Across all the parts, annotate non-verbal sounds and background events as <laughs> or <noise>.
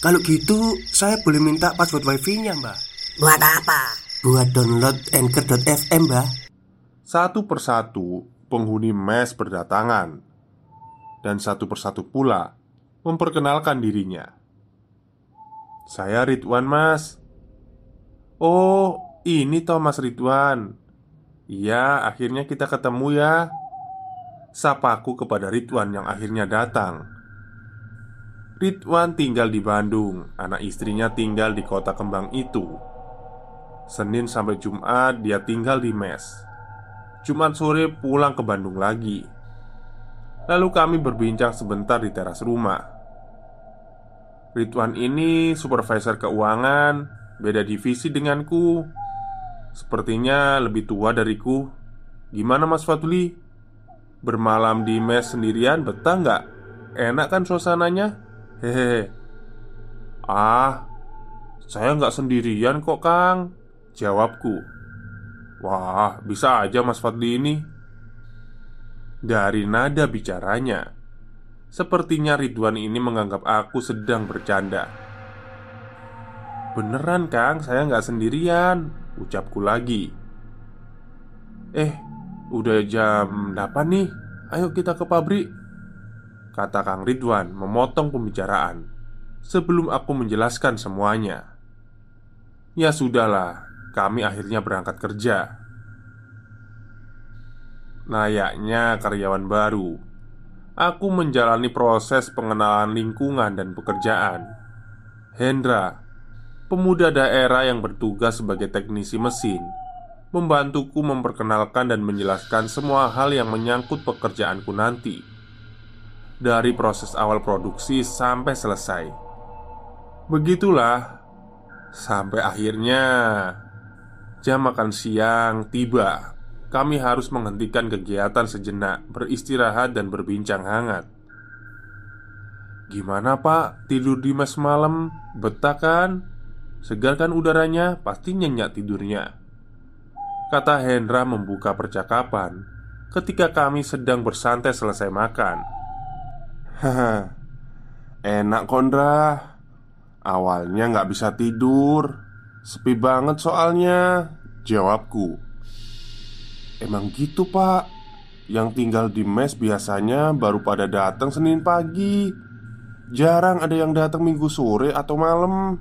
Kalau gitu, saya boleh minta password wifi-nya, Mbak. Buat apa? Buat download Anchor.fm, Mbak. Satu persatu penghuni mes berdatangan Dan satu persatu pula memperkenalkan dirinya Saya Ridwan mas Oh ini toh mas Ridwan Iya akhirnya kita ketemu ya Sapaku kepada Ridwan yang akhirnya datang Ridwan tinggal di Bandung Anak istrinya tinggal di kota kembang itu Senin sampai Jumat dia tinggal di mes Jumat sore pulang ke Bandung lagi. Lalu kami berbincang sebentar di teras rumah. Ridwan ini supervisor keuangan, beda divisi denganku. Sepertinya lebih tua dariku. Gimana Mas Fadli? Bermalam di mes sendirian betah nggak? Enak kan suasananya? Hehehe. Ah, saya nggak sendirian kok Kang. Jawabku. Wah, bisa aja Mas Fadli ini. Dari nada bicaranya Sepertinya Ridwan ini menganggap aku sedang bercanda. Beneran Kang, saya nggak sendirian Ucapku lagi. Eh, udah jam 8 nih. Ayo kita ke pabrik Kata Kang Ridwan memotong pembicaraan Sebelum aku menjelaskan semuanya Ya sudahlah kami akhirnya berangkat kerja. Layaknya karyawan baru, aku menjalani proses pengenalan lingkungan dan pekerjaan. Hendra, pemuda daerah yang bertugas sebagai teknisi mesin, membantuku memperkenalkan dan menjelaskan semua hal yang menyangkut pekerjaanku nanti, dari proses awal produksi sampai selesai. Begitulah sampai akhirnya Jam makan siang tiba. Kami harus menghentikan kegiatan sejenak, beristirahat dan berbincang hangat. Gimana pak, tidur di mes malam? Betah kan? Segar kan udaranya? Pasti nyenyak tidurnya Kata Hendra membuka percakapan Ketika kami sedang bersantai selesai makan <laughs> Enak Kondra. Awalnya nggak bisa tidur. Sepi banget soalnya. Jawabku. Emang gitu pak. Yang tinggal di mes biasanya baru pada datang Senin pagi. Jarang ada yang datang minggu sore atau malam.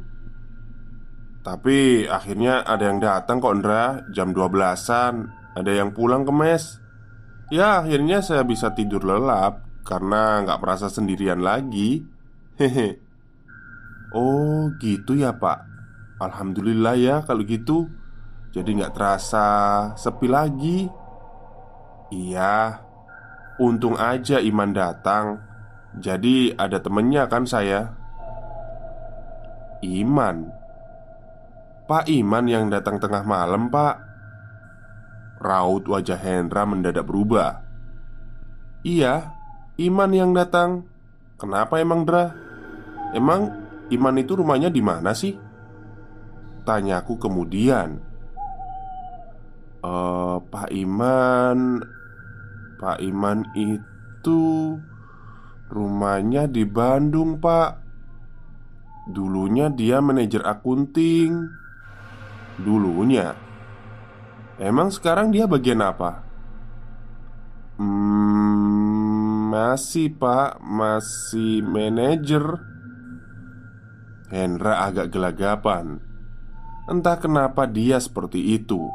Tapi akhirnya ada yang datang kok Ndra Jam 12an Ada yang pulang ke mes. Ya akhirnya saya bisa tidur lelap Karena nggak merasa sendirian lagi. Hehe. Oh gitu ya pak. Alhamdulillah ya kalau gitu. Jadi nggak terasa sepi lagi. Iya. Untung aja Iman datang. Jadi ada temennya kan saya? Iman? Pak Iman yang datang tengah malam pak. Raut wajah Hendra mendadak berubah. Iya Iman yang datang Kenapa emang Dra? Emang Iman itu rumahnya di mana sih? Tanyaku kemudian e, Pak Iman Pak Iman itu Rumahnya di Bandung pak Dulunya dia manajer akunting Dulunya Emang sekarang dia bagian apa? Hmm, masih pak Masih manajer Hendra agak gelagapan Entah kenapa dia seperti itu.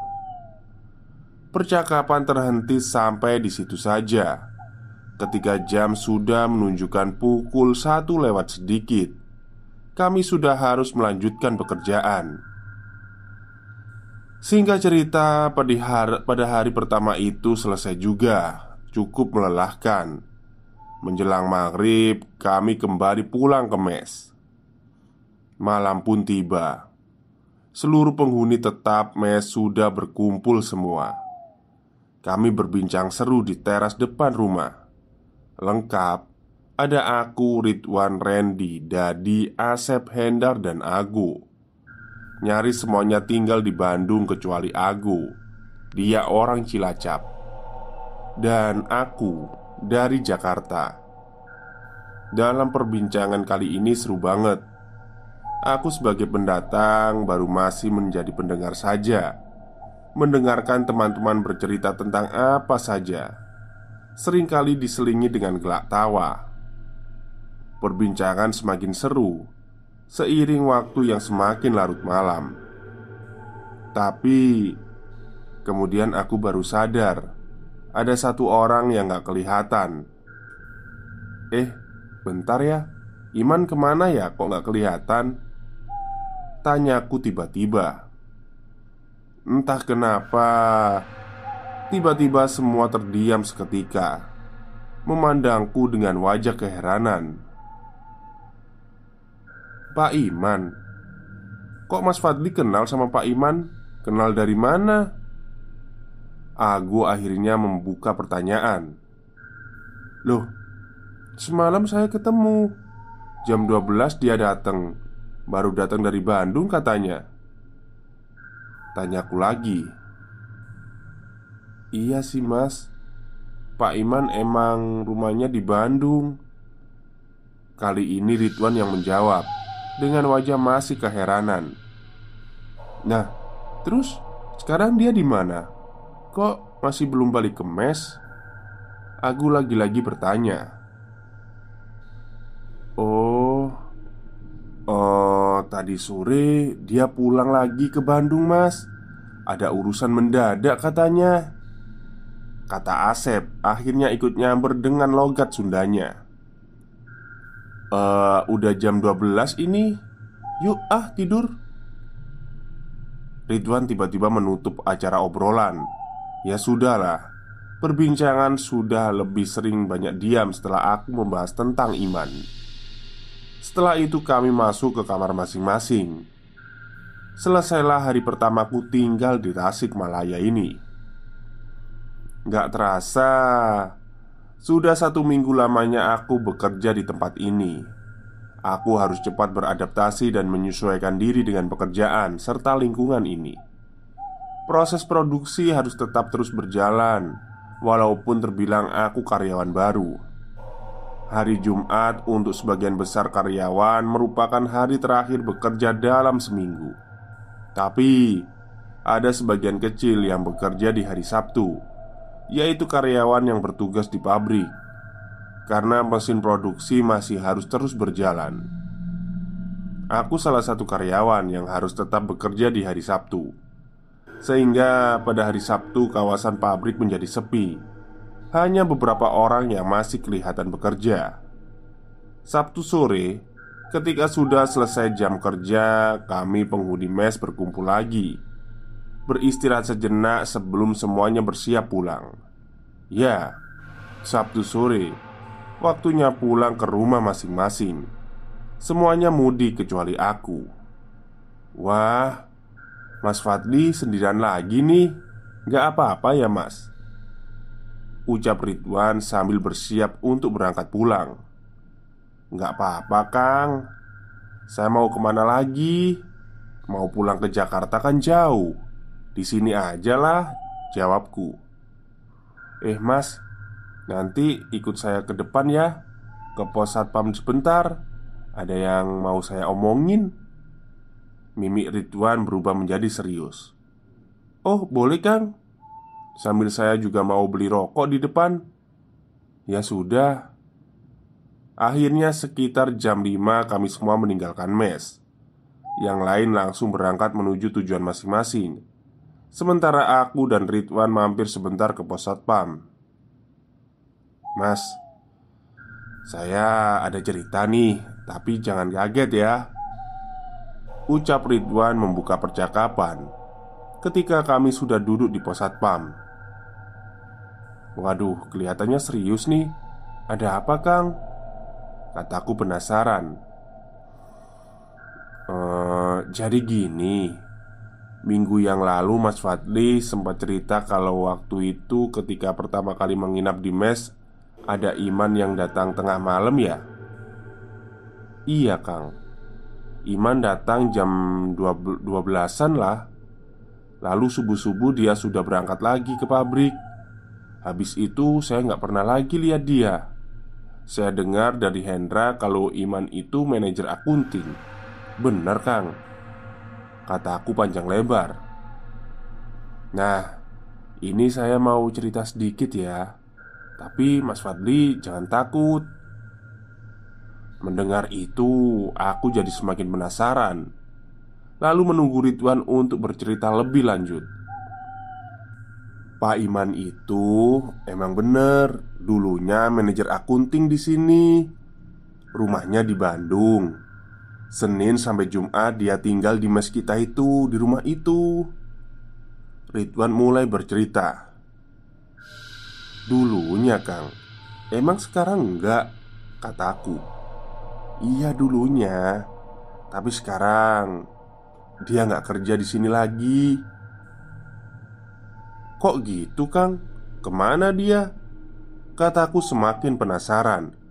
Percakapan terhenti sampai di situ saja. Ketika jam sudah menunjukkan pukul satu lewat sedikit, kami sudah harus melanjutkan pekerjaan. Singkat cerita, pada hari, pada hari pertama itu selesai juga, cukup melelahkan. Menjelang maghrib, kami kembali pulang ke mes. Malam pun tiba. Seluruh penghuni tetap mes sudah berkumpul semua. Kami berbincang seru di teras depan rumah. Lengkap, ada aku, Ridwan, Randy, Dadi, Asep, Hendar, dan Agu. Nyaris semuanya tinggal di Bandung kecuali Agu. Dia orang Cilacap. Dan aku dari Jakarta. Dalam perbincangan kali ini seru banget. Aku sebagai pendatang baru masih menjadi pendengar saja. Mendengarkan teman-teman bercerita tentang apa saja. Seringkali diselingi dengan gelak tawa. Perbincangan semakin seru seiring waktu yang semakin larut malam. Tapi kemudian aku baru sadar ada satu orang yang gak kelihatan. Eh, Bentar ya, Iman ke mana ya kok nggak kelihatan? Tanyaku tiba-tiba Entah kenapa Tiba-tiba semua terdiam seketika Memandangku dengan wajah keheranan Pak Iman Kok Mas Fadli kenal sama Pak Iman? Kenal dari mana? Aku akhirnya membuka pertanyaan. Loh, Semalam saya ketemu. Jam 12 dia datang Baru datang dari Bandung katanya. Tanyaku lagi. Iya sih mas. Pak Iman emang rumahnya di Bandung. Kali ini Ridwan yang menjawab Dengan wajah masih keheranan. Nah, terus sekarang dia di mana? Kok masih belum balik ke mes? Aku lagi-lagi bertanya. Oh Oh tadi sore dia pulang lagi ke Bandung mas. Ada urusan mendadak katanya. Kata Asep akhirnya ikut nyamber dengan logat Sundanya. Eh, udah jam 12 ini. Yuk ah tidur. Ridwan tiba-tiba menutup acara obrolan Ya sudahlah. Perbincangan sudah lebih sering banyak diam setelah aku membahas tentang iman. Setelah itu kami masuk ke kamar masing-masing. Selesailah hari pertamaku tinggal di Tasik Malaya ini. Gak terasa Sudah satu minggu lamanya aku bekerja di tempat ini. Aku harus cepat beradaptasi dan menyesuaikan diri dengan pekerjaan serta lingkungan ini Proses produksi harus tetap terus berjalan Walaupun terbilang aku karyawan baru Hari Jumat untuk sebagian besar karyawan merupakan hari terakhir bekerja dalam seminggu. Tapi ada sebagian kecil yang bekerja di hari Sabtu, yaitu karyawan yang bertugas di pabrik, karena mesin produksi masih harus terus berjalan. Aku salah satu karyawan yang harus tetap bekerja di hari Sabtu, sehingga pada hari Sabtu kawasan pabrik menjadi sepi hanya beberapa orang yang masih kelihatan bekerja. Sabtu sore, ketika sudah selesai jam kerja, kami penghuni mes berkumpul lagi, beristirahat sejenak sebelum semuanya bersiap pulang. Ya, Sabtu sore, waktunya pulang ke rumah masing-masing. Semuanya mudik kecuali aku. Wah, Mas Fadli sendirian lagi nih. Gak apa-apa ya, Mas. Ucap Ridwan sambil bersiap untuk berangkat pulang. Nggak apa-apa Kang. Saya mau ke mana lagi? Mau pulang ke Jakarta kan jauh. Di sini aja lah Jawabku. Eh mas Nanti ikut saya ke depan ya. Ke pos satpam sebentar. Ada yang mau saya omongin Mimik Ridwan berubah menjadi serius. Oh boleh Kang. Sambil saya juga mau beli rokok di depan. Ya sudah. Akhirnya sekitar jam 5 kami semua meninggalkan mes. Yang lain langsung berangkat menuju tujuan masing-masing. Sementara aku dan Ridwan mampir sebentar ke pos satpam. Mas Saya ada cerita nih Tapi jangan kaget ya Ucap Ridwan membuka percakapan Ketika kami sudah duduk di pos satpam Waduh, kelihatannya serius nih. Ada apa, Kang? Kataku penasaran. E, jadi gini Minggu yang lalu Mas Fadli sempat cerita kalau waktu itu ketika pertama kali menginap di mes Ada Iman yang datang tengah malam ya? Iya Kang Iman datang jam 12-an lah. Lalu subuh-subuh dia sudah berangkat lagi ke pabrik. Habis itu saya nggak pernah lagi lihat dia. Saya dengar dari Hendra kalau Iman itu manajer akunting. Bener Kang. Kataku panjang lebar. Nah, ini saya mau cerita sedikit ya. Tapi Mas Fadli jangan takut Mendengar itu, aku jadi semakin penasaran. Lalu menunggu Ridwan untuk bercerita lebih lanjut. Pak Iman itu emang bener Dulunya manajer akunting di sini. Rumahnya di Bandung. Senin sampai Jumat dia tinggal di mes kita itu Di rumah itu. Ridwan mulai bercerita. Dulunya Kang Emang sekarang enggak Kataku Iya dulunya Tapi sekarang Dia nggak kerja di sini lagi Kok gitu Kang? Ke mana dia? Kataku semakin penasaran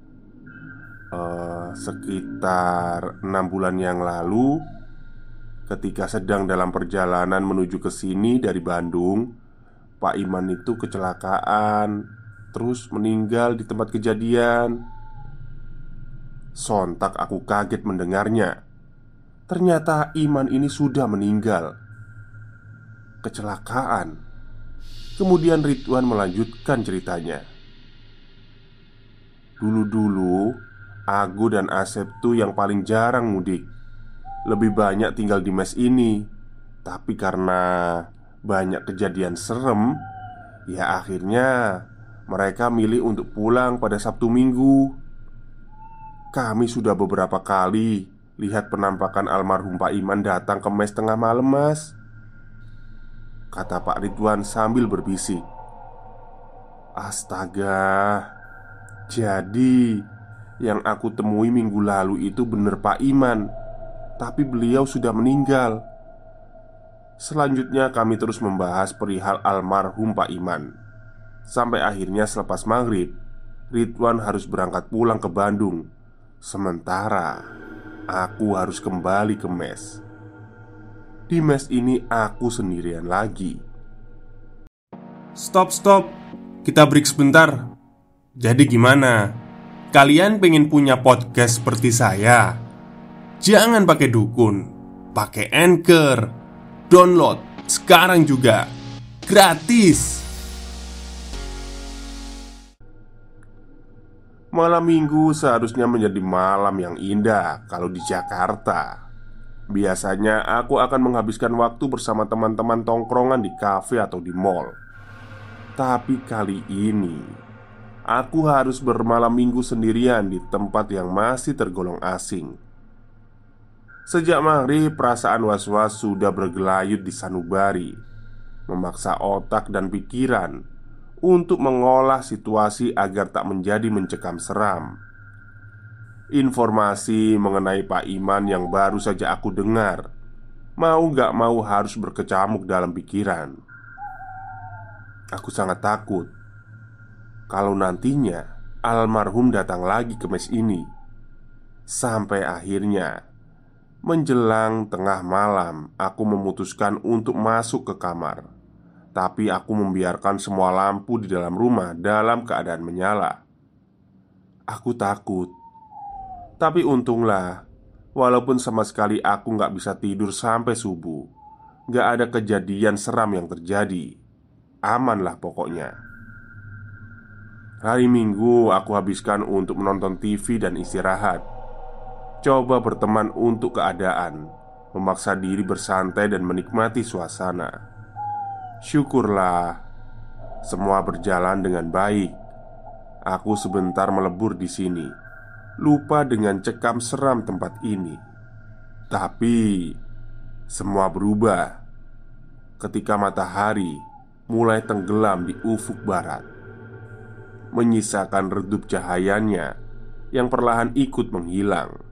uh, sekitar enam bulan yang lalu, ketika sedang dalam perjalanan menuju ke sini dari Bandung, Pak Iman itu kecelakaan, terus meninggal di tempat kejadian. Sontak aku kaget mendengarnya. Ternyata Iman ini sudah meninggal. Kecelakaan. Kemudian Ridwan melanjutkan ceritanya. Dulu-dulu Aku dan Asep tuh yang paling jarang mudik Lebih banyak tinggal di mes ini Tapi karena banyak kejadian serem Ya akhirnya mereka milih untuk pulang pada Sabtu Minggu Kami sudah beberapa kali lihat penampakan almarhum Pak Iman datang ke mes tengah malam mas. Kata Pak Ridwan sambil berbisik. Astaga Jadi yang aku temui minggu lalu itu benar Pak Iman Tapi beliau sudah meninggal. Selanjutnya kami terus membahas perihal almarhum Pak Iman. Sampai akhirnya selepas maghrib Ridwan harus berangkat pulang ke Bandung Sementara Aku harus kembali ke mes. Di mes ini aku sendirian lagi. Stop, stop. Kita break sebentar. Jadi gimana? Kalian pengen punya podcast seperti saya? Jangan pakai dukun, pakai anchor, download sekarang juga. Gratis. Malam minggu seharusnya menjadi malam yang indah kalau di Jakarta. Biasanya aku akan menghabiskan waktu bersama teman-teman tongkrongan di kafe atau di mall. Tapi kali ini Aku harus bermalam minggu sendirian di tempat yang masih tergolong asing. Sejak maghrib, perasaan was-was sudah bergelayut di sanubari, memaksa otak dan pikiran untuk mengolah situasi agar tak menjadi mencekam seram. Informasi mengenai Pak Iman yang baru saja aku dengar, mau gak mau harus berkecamuk dalam pikiran. Aku sangat takut kalau nantinya almarhum datang lagi ke mes ini Sampai akhirnya Menjelang tengah malam Aku memutuskan untuk masuk ke kamar Tapi aku membiarkan semua lampu di dalam rumah Dalam keadaan menyala. Aku takut. Tapi untunglah Walaupun sama sekali aku nggak bisa tidur sampai subuh Gak ada kejadian seram yang terjadi. Amanlah pokoknya. Hari Minggu aku habiskan untuk menonton TV dan istirahat. Coba berteman untuk keadaan Memaksa diri bersantai dan menikmati suasana Syukurlah Semua berjalan dengan baik. Aku sebentar melebur di sini. Lupa dengan cekam seram tempat ini. Tapi Semua berubah. Ketika matahari mulai tenggelam di ufuk barat menyisakan redup cahayanya yang perlahan ikut menghilang.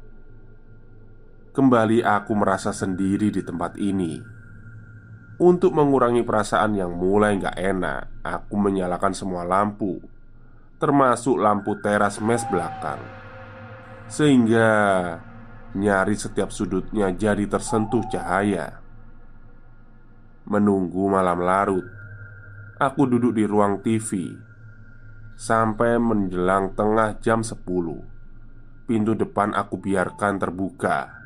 Kembali aku merasa sendiri di tempat ini Untuk mengurangi perasaan yang mulai gak enak Aku menyalakan semua lampu Termasuk lampu teras mes belakang. Sehingga Nyari setiap sudutnya jadi tersentuh cahaya. Menunggu malam larut Aku duduk di ruang TV Sampai menjelang tengah jam 10 Pintu depan aku biarkan terbuka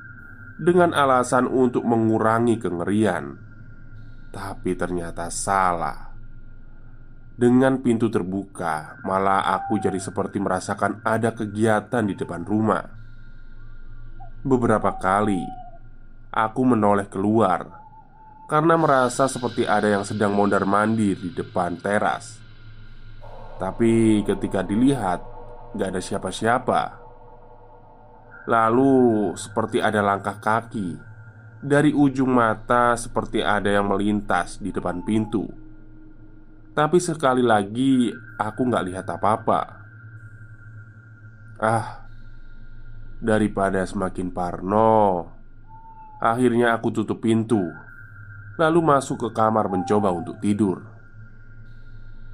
Dengan alasan untuk mengurangi kengerian Tapi ternyata salah Dengan pintu terbuka Malah aku jadi seperti merasakan ada kegiatan di depan rumah Beberapa kali Aku menoleh keluar karena merasa seperti ada yang sedang mondar-mandir di depan teras. Tapi ketika dilihat, gak ada siapa-siapa. Lalu, seperti ada langkah kaki dari ujung mata, seperti ada yang melintas di depan pintu. Tapi sekali lagi, aku gak lihat apa-apa. Ah, daripada semakin parno, akhirnya aku tutup pintu lalu masuk ke kamar mencoba untuk tidur.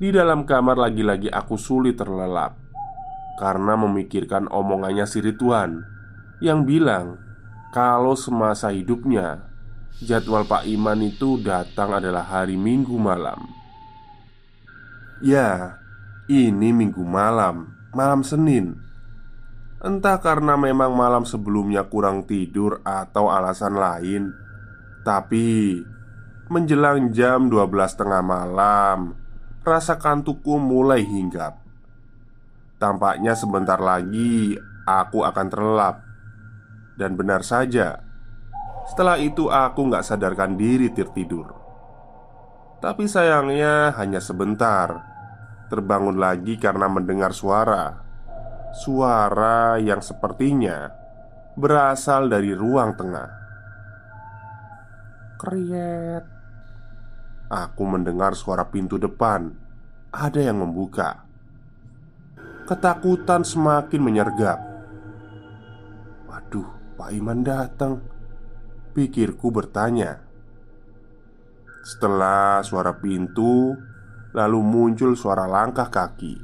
Di dalam kamar lagi-lagi aku sulit terlelap karena memikirkan omongannya si Rituan yang bilang kalau semasa hidupnya jadwal Pak Iman itu datang adalah hari Minggu malam. Ya, ini Minggu malam, malam Senin. Entah karena memang malam sebelumnya kurang tidur atau alasan lain, tapi Menjelang jam 12 tengah malam Rasa kantukku mulai hinggap Tampaknya sebentar lagi aku akan terlelap Dan benar saja Setelah itu aku gak sadarkan diri tertidur Tapi sayangnya hanya sebentar Terbangun lagi karena mendengar suara. Suara yang sepertinya Berasal dari ruang tengah. Kriet. Aku mendengar suara pintu depan. Ada yang membuka. Ketakutan semakin menyergap. Waduh, Pak Iman datang. Pikirku bertanya. Setelah suara pintu Lalu muncul suara langkah kaki.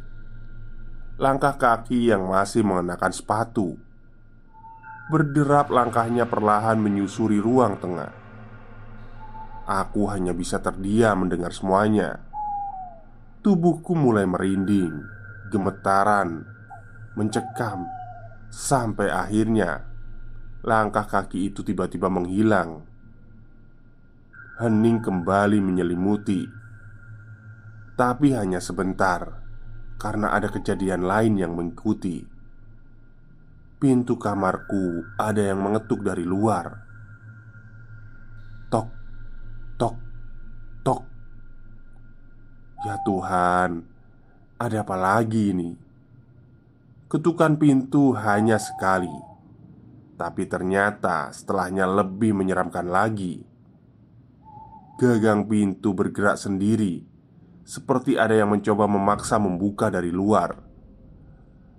Langkah kaki yang masih mengenakan sepatu. Berderap langkahnya perlahan menyusuri ruang tengah. Aku hanya bisa terdiam mendengar semuanya. Tubuhku mulai merinding, gemetaran, mencekam, sampai akhirnya langkah kaki itu tiba-tiba menghilang. Hening kembali menyelimuti, tapi hanya sebentar karena ada kejadian lain yang mengikuti. Pintu kamarku ada yang mengetuk dari luar. Tok, Tok, tok. Ya Tuhan, ada apa lagi ini? Ketukan pintu hanya sekali, tapi ternyata setelahnya lebih menyeramkan lagi. Gagang pintu bergerak sendiri, seperti ada yang mencoba memaksa membuka dari luar.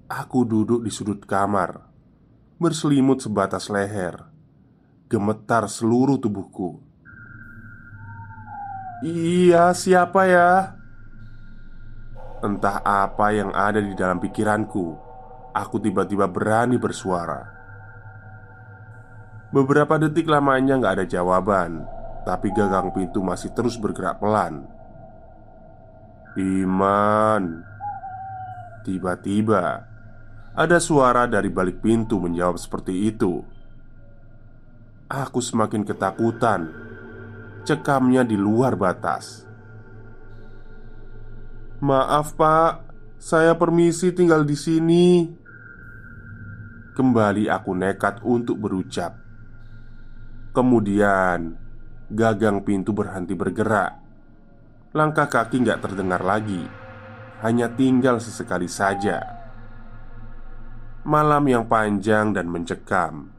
Aku duduk di sudut kamar, berselimut sebatas leher, gemetar seluruh tubuhku. Iya, siapa ya? Entah apa yang ada di dalam pikiranku Aku tiba-tiba berani bersuara Beberapa detik lamanya nggak ada jawaban Tapi gagang pintu masih terus bergerak pelan Iman Tiba-tiba Ada suara dari balik pintu menjawab seperti itu Aku semakin ketakutan cekamnya di luar batas. "Maaf, Pak. Saya permisi tinggal di sini." Kembali aku nekat untuk berucap. Kemudian, gagang pintu berhenti bergerak. Langkah kaki nggak terdengar lagi, hanya tinggal sesekali saja. Malam yang panjang dan mencekam.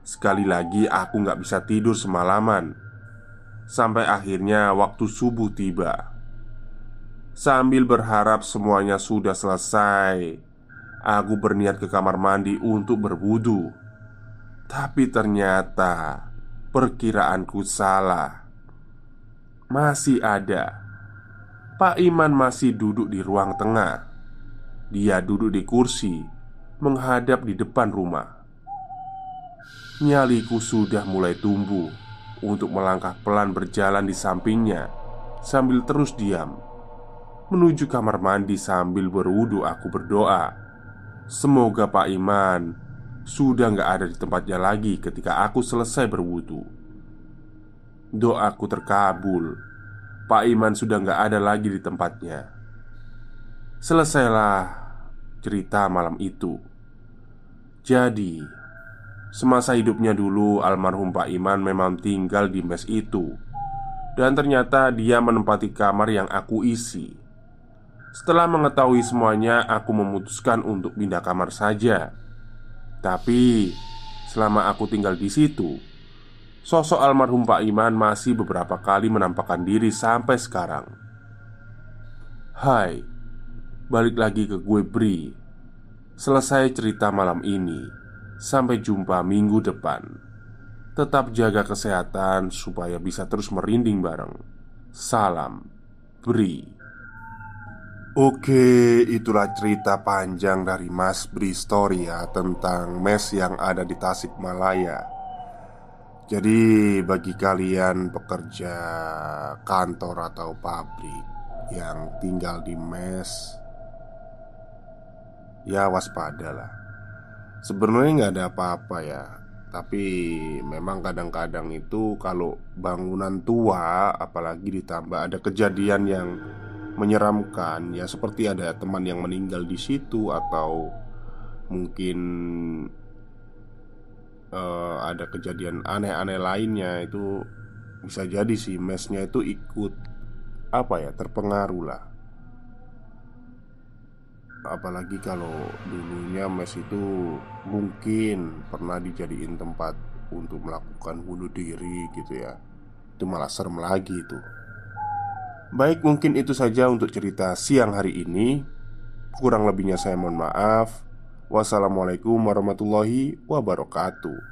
Sekali lagi, aku nggak bisa tidur semalaman Sampai akhirnya waktu subuh tiba Sambil berharap semuanya sudah selesai Aku berniat ke kamar mandi untuk berwudu Tapi ternyata perkiraanku salah. Masih ada. Pak Iman masih duduk di ruang tengah. Dia duduk di kursi, menghadap di depan rumah. Nyaliku sudah mulai tumbuh untuk melangkah pelan berjalan di sampingnya sambil terus diam menuju kamar mandi sambil berwudu aku berdoa Semoga Pak Iman sudah nggak ada di tempatnya lagi ketika aku selesai berwudu. Doaku terkabul. Pak Iman sudah nggak ada lagi di tempatnya. Selesailah cerita malam itu. Jadi Semasa hidupnya dulu almarhum Pak Iman memang tinggal di mes itu. Dan ternyata dia menempati kamar yang aku isi. Setelah mengetahui semuanya aku memutuskan untuk pindah kamar saja Tapi selama aku tinggal di situ Sosok almarhum Pak Iman masih beberapa kali menampakkan diri sampai sekarang Hai Balik lagi ke gue Bri Selesai cerita malam ini Sampai jumpa minggu depan. Tetap jaga kesehatan supaya bisa terus merinding bareng. Salam Bri. Oke, itulah cerita panjang dari Mas Bri Story ya tentang mes yang ada di Tasikmalaya. Jadi bagi kalian pekerja kantor atau pabrik yang tinggal di mes Ya waspadalah Sebenarnya nggak ada apa-apa ya Tapi memang kadang-kadang itu kalau bangunan tua Apalagi ditambah ada kejadian yang menyeramkan. Ya seperti ada teman yang meninggal di situ Atau mungkin uh, ada kejadian aneh-aneh lainnya Itu bisa jadi sih mesnya itu ikut Apa ya terpengaruh lah. Apalagi kalau dulunya mes itu mungkin pernah dijadiin tempat untuk melakukan bunuh diri gitu ya. Itu malah serem lagi itu Baik mungkin itu saja untuk cerita siang hari ini. Kurang lebihnya saya mohon maaf. Wassalamualaikum warahmatullahi wabarakatuh